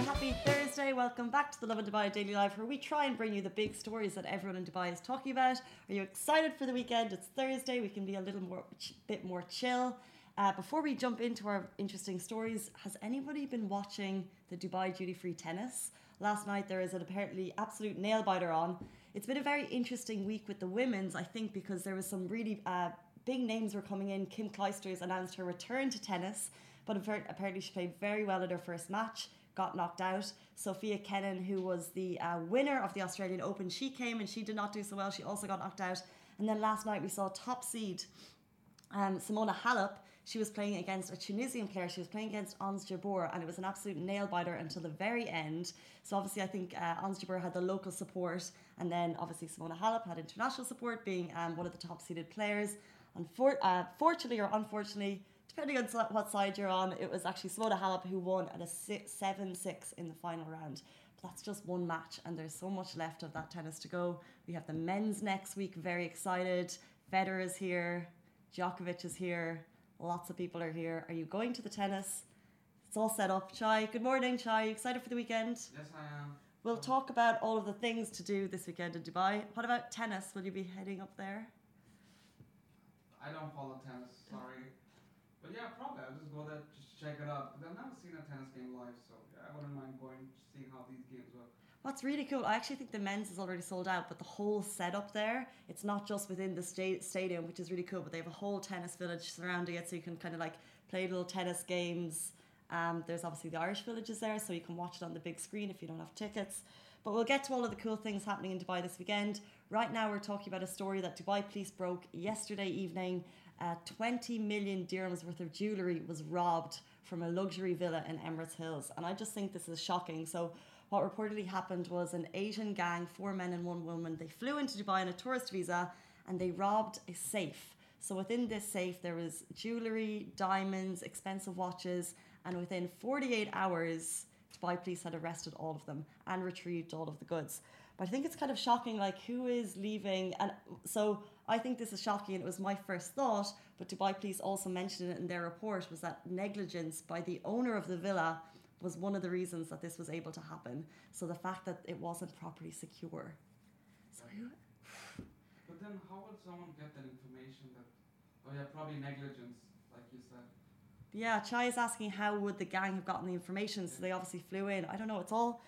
Happy Thursday. Welcome back to the Lovin Dubai Daily Live, where we try and bring you the big stories that everyone in Dubai is talking about. Are you excited for the weekend? It's Thursday. We can be a little more, bit more chill. Uh, before we jump into our interesting stories, has anybody been watching the Dubai duty free tennis? Last night there is an apparently absolute nail biter on. It's been a very interesting week with the women's, I think, because there was some really uh, big names were coming in. Kim Clijsters announced her return to tennis, but apparently she played very well in her first match got knocked out. Sofia Kenin, who was the uh, winner of the Australian Open, she came and she did not do so well. She also got knocked out. And then last night we saw top seed um, Simona Halep. She was playing against a Tunisian player. She was playing against Ons Jabeur, and it was an absolute nail biter until the very end. So obviously, I think uh, Ons Jabeur had the local support, and then obviously Simona Halep had international support, being um, one of the top seeded players. Unfor- uh, fortunately or unfortunately, depending on what side you're on, it was actually Simona Halep who won at a 7 6 in the final round. But that's just one match, and there's so much left of that tennis to go. We have the men's next week, very excited. Federer is here, Djokovic is here, lots of people are here. Are you going to the tennis? It's all set up. Chai, good morning, Chai. You excited for the weekend? Yes, I am. We'll talk about all of the things to do this weekend in Dubai. What about tennis? Will you be heading up there? I don't follow tennis, sorry. But yeah, probably. I'll just go there, just check it out. But I've never seen a tennis game live, so yeah, I wouldn't mind going, to seeing how these games work. What's really cool, I actually think the men's is already sold out, but the whole setup there, it's not just within the sta- stadium, which is really cool, but they have a whole tennis village surrounding it, so you can kind of like play little tennis games. Um, there's obviously the Irish villages there, so you can watch it on the big screen if you don't have tickets. But we'll get to all of the cool things happening in Dubai this weekend. Right now, we're talking about a story that Dubai police broke yesterday evening uh, 20 million dirhams worth of jewellery was robbed from a luxury villa in Emirates Hills. And I just think this is shocking. So, what reportedly happened was an Asian gang, four men and one woman, they flew into Dubai on a tourist visa and they robbed a safe. So, within this safe, there was jewellery, diamonds, expensive watches, and within 48 hours, Dubai police had arrested all of them and retrieved all of the goods. But I think it's kind of shocking, like who is leaving? And so I think this is shocking, and it was my first thought. But Dubai Police also mentioned it in their report was that negligence by the owner of the villa was one of the reasons that this was able to happen. So the fact that it wasn't properly secure. So? But then, how would someone get that information? That oh yeah, probably negligence, like you said. Yeah, Chai is asking how would the gang have gotten the information. So they obviously flew in. I don't know. It's all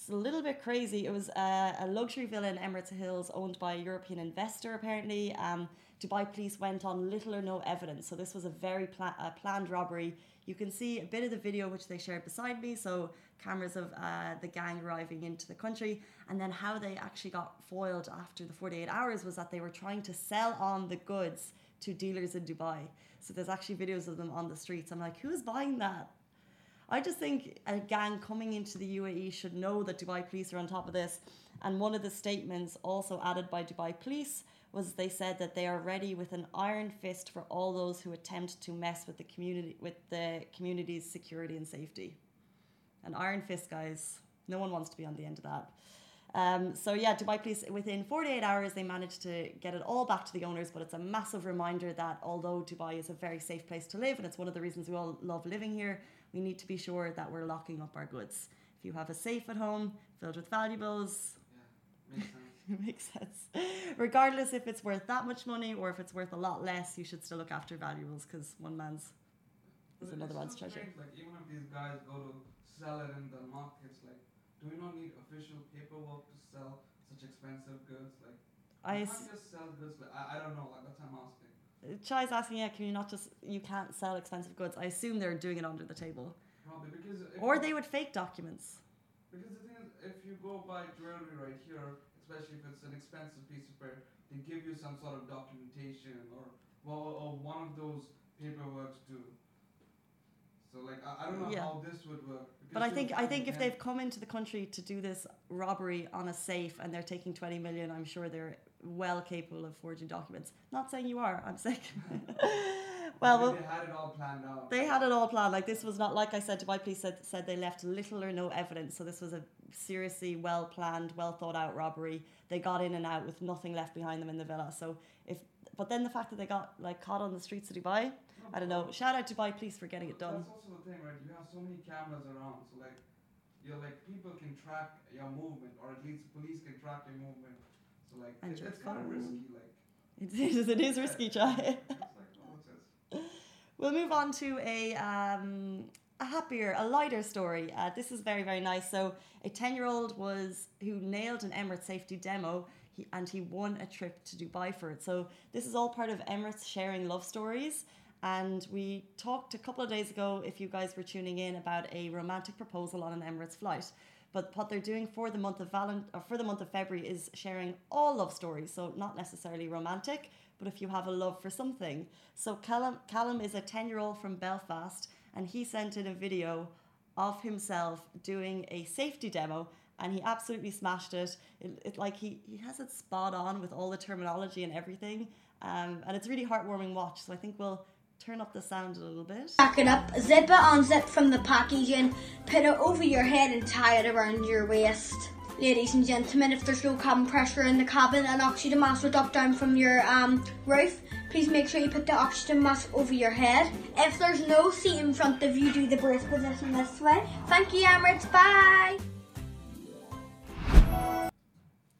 it's a little bit crazy. It was a, a luxury villa in Emirates Hills owned by a European investor, apparently. Um, Dubai police went on little or no evidence. So this was a very pla- planned robbery. You can see a bit of the video which they shared beside me. So cameras of uh, the gang arriving into the country, and then how they actually got foiled after the 48 hours was that they were trying to sell on the goods to dealers in Dubai. So there's actually videos of them on the streets. I'm like, who's buying that? I just think a gang coming into the UAE should know that Dubai police are on top of this. And one of the statements also added by Dubai police was they said that they are ready with an iron fist for all those who attempt to mess with the community with the community's security and safety. An iron fist, guys. No one wants to be on the end of that. Um, so yeah, Dubai police within 48 hours they managed to get it all back to the owners. But it's a massive reminder that although Dubai is a very safe place to live and it's one of the reasons we all love living here, we need to be sure that we're locking up our goods. If you have a safe at home filled with valuables, yeah, makes sense. makes sense. Regardless if it's worth that much money or if it's worth a lot less, you should still look after valuables because one man's is another man's treasure. Like even if these guys go to sell it in the markets, like do we not need official paperwork to sell such expensive goods? Like I you can't just sell goods. Like I, I don't know. Like that's what I'm asking. Chai's asking, yeah, can you not just you can't sell expensive goods? I assume they're doing it under the table. Probably because or they would fake documents. Because the thing is, if you go buy jewelry right here, especially if it's an expensive piece of paper, they give you some sort of documentation or well, or one of those paperworks too. So like I, I don't know yeah. how this would work. But I think I think if they've come into the country to do this robbery on a safe and they're taking twenty million, I'm sure they're well capable of forging documents. Not saying you are. I'm saying. well, they had it all planned out. They had it all planned. Like this was not like I said. Dubai police said said they left little or no evidence. So this was a seriously well planned, well thought out robbery. They got in and out with nothing left behind them in the villa. So if, but then the fact that they got like caught on the streets of Dubai. Oh, I don't know. Shout out to Dubai Police for getting it done. That's also the thing, right? You have so many cameras around, so like you're like people can track your movement, or at least police can track your movement. So like it, it's kind of risky. Like It is, it is risky, Chai. It's like, what's this? We'll move on to a um, a happier, a lighter story. Uh, this is very very nice. So a ten year old was who nailed an Emirates safety demo. He, and he won a trip to Dubai for it. So this is all part of Emirates sharing love stories. And we talked a couple of days ago, if you guys were tuning in, about a romantic proposal on an Emirates flight. But what they're doing for the month of Valent- or for the month of February is sharing all love stories. So not necessarily romantic, but if you have a love for something. So Callum, Callum is a 10 year old from Belfast, and he sent in a video of himself doing a safety demo, and he absolutely smashed it. It, it like he, he has it spot on with all the terminology and everything, um, and it's really heartwarming watch. So I think we'll turn up the sound a little bit. Pack it up, zip it, unzip from the packaging, put it over your head and tie it around your waist. Ladies and gentlemen, if there's no cabin pressure in the cabin and oxygen mask will drop down from your um, roof, please make sure you put the oxygen mask over your head. If there's no seat in front of you, do the brace position this way. Thank you, Emirates. Bye.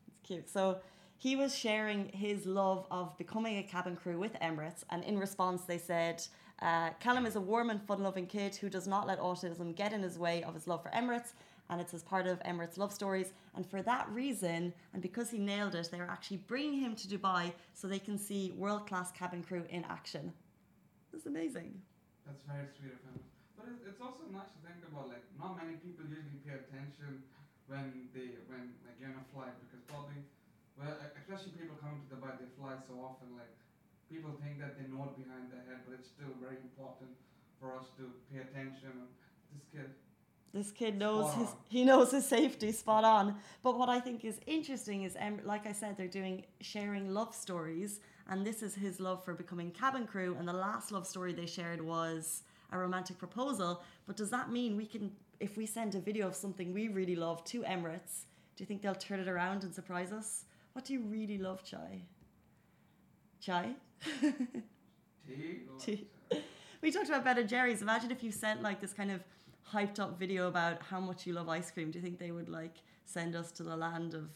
It's cute. So he was sharing his love of becoming a cabin crew with Emirates, and in response, they said, uh, Callum is a warm and fun loving kid who does not let autism get in his way of his love for Emirates, and it's as part of Emirates Love Stories. And for that reason, and because he nailed it, they're actually bringing him to Dubai so they can see world class cabin crew in action. That's amazing. That's very sweet of him. But it's, also nice to think about. Like not many people usually pay attention when they when like you're on a flight because probably well especially people coming to Dubai they fly so often like people think that they know it behind their head but it's still very important for us to pay attention. This kid This kid knows his he knows his safety spot on. But what I think is interesting is, um, like I said, they're doing sharing love stories, and this is his love for becoming cabin crew. And the last love story they shared was a romantic proposal. But does that mean we can, if we send a video of something we really love to Emirates, do you think they'll turn it around and surprise us? What do you really love, Chai? Chai? tea Tea. We talked about Ben and Jerry's. Imagine if you sent like this kind of hyped up video about how much you love ice cream. Do you think they would like send us to the land of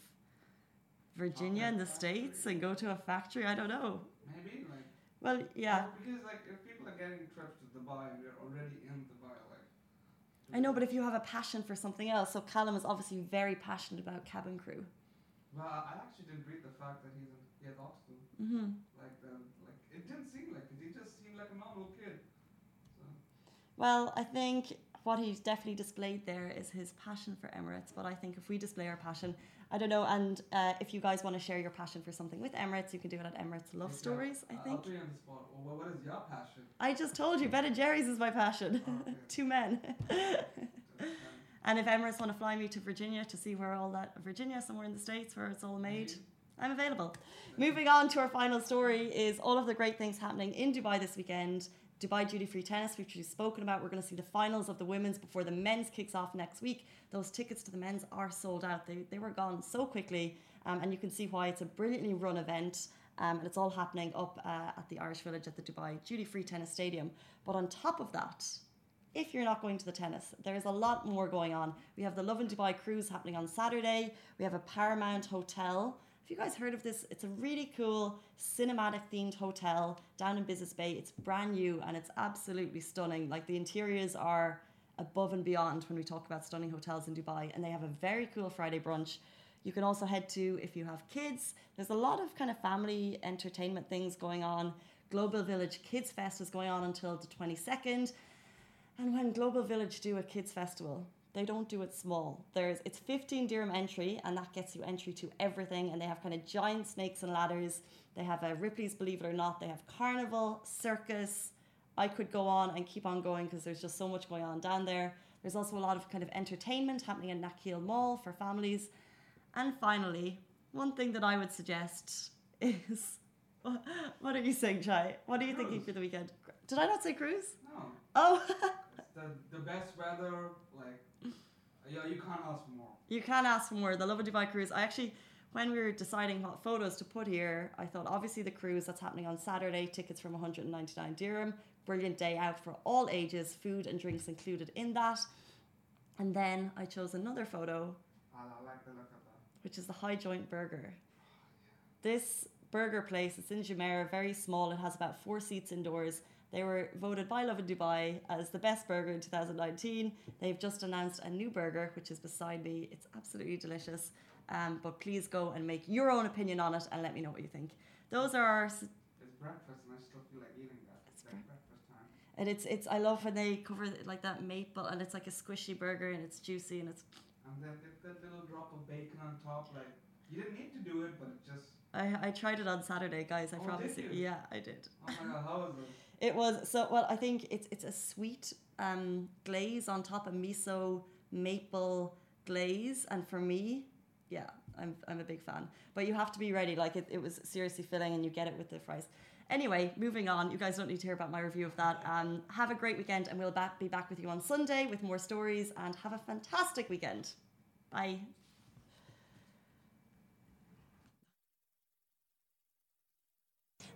Virginia oh, in the Chocolate States and go to a factory? I don't know. maybe like Well, yeah. because like if people are getting trips to Dubai and we're already in Dubai like I know, but if you have a passion for something else, so Callum is obviously very passionate about cabin crew. Well I actually didn't read the fact that he's a, he has autism. hmm Like, the, like it didn't seem like it. He just seemed like a normal kid. So, Well, I think what he's definitely displayed there is his passion for Emirates. But I think if we display our passion, I don't know. And uh, if you guys want to share your passion for something with Emirates, you can do it at Emirates Love okay, Stories. I think. I'll think. put you on the spot. Well, what is your passion? I just told you, Ben and Jerry's is my passion. Oh, okay. Two men. And if Emirates want to fly me to Virginia to see where all that Virginia, somewhere in the states where it's all made, maybe. I'm available. Moving on to our final story is all of the great things happening in Dubai this weekend. Dubai Duty Free Tennis, which we've spoken about. We're going to see the finals of the women's before the men's kicks off next week. Those tickets to the men's are sold out. They, they were gone so quickly, um, and you can see why it's a brilliantly run event. Um, and it's all happening up uh, at the Irish Village at the Dubai Duty Free Tennis Stadium. But on top of that, if you're not going to the tennis, there's a lot more going on. We have the Lovin Dubai cruise happening on Saturday. We have a Paramount Hotel. Have you guys heard of this? It's a really cool cinematic themed hotel down in Business Bay. It's brand new and it's absolutely stunning. Like the interiors are above and beyond when we talk about stunning hotels in Dubai, and they have a very cool Friday brunch. You can also head to if you have kids. There's a lot of kind of family entertainment things going on. Global Village Kids Fest is going on until the 22nd. And when Global Village do a kids festival, they don't do it small. There's it's 15 dirham entry, and that gets you entry to everything. And they have kind of giant snakes and ladders. They have a Ripley's Believe It or Not. They have carnival, circus. I could go on and keep on going because there's just so much going on down there. There's also a lot of kind of entertainment happening in Nakheel Mall for families. And finally, one thing that I would suggest is what are you saying, Chai? What are you thinking for the weekend? Did I not say cruise? No, Oh, the the best weather. Like, yeah, you can't ask for more. you can't ask for more. The Lovin Dubai cruise. I actually, when we were deciding what photos to put here, I thought obviously the cruise that's happening on Saturday, tickets from 199 dirham. Brilliant day out for all ages, food and drinks included in that. And then I chose another photo, I, I like the look of that. which is the High Joint Burger. This burger place, it's in Jumeirah, very small. It has about four seats indoors. They were voted by Lovin Dubai as the best burger in 2019. They've just announced a new burger, which is beside me. It's absolutely delicious. Um, but please go and make your own opinion on it and let me know what you think. Those are our, s- It's breakfast, and I still feel like eating that. It's, It's like breakfast time. and it's it's. I love when they cover it like that maple, and it's like a squishy burger, and it's juicy, and it's. And then a little drop of bacon on top. Like you didn't need to do it, but it just. I I tried it on Saturday, guys. I Oh, promise you. Yeah, I did. Oh my god, how is it? It was so well. I think it's it's a sweet um, glaze on top, of miso maple glaze, and for me, yeah, I'm I'm a big fan. But you have to be ready. Like it, it was seriously filling, and you get it with the fries. Anyway, moving on. You guys don't need to hear about my review of that. Um, have a great weekend, and we'll back, be back with you on Sunday with more stories. And have a fantastic weekend. Bye.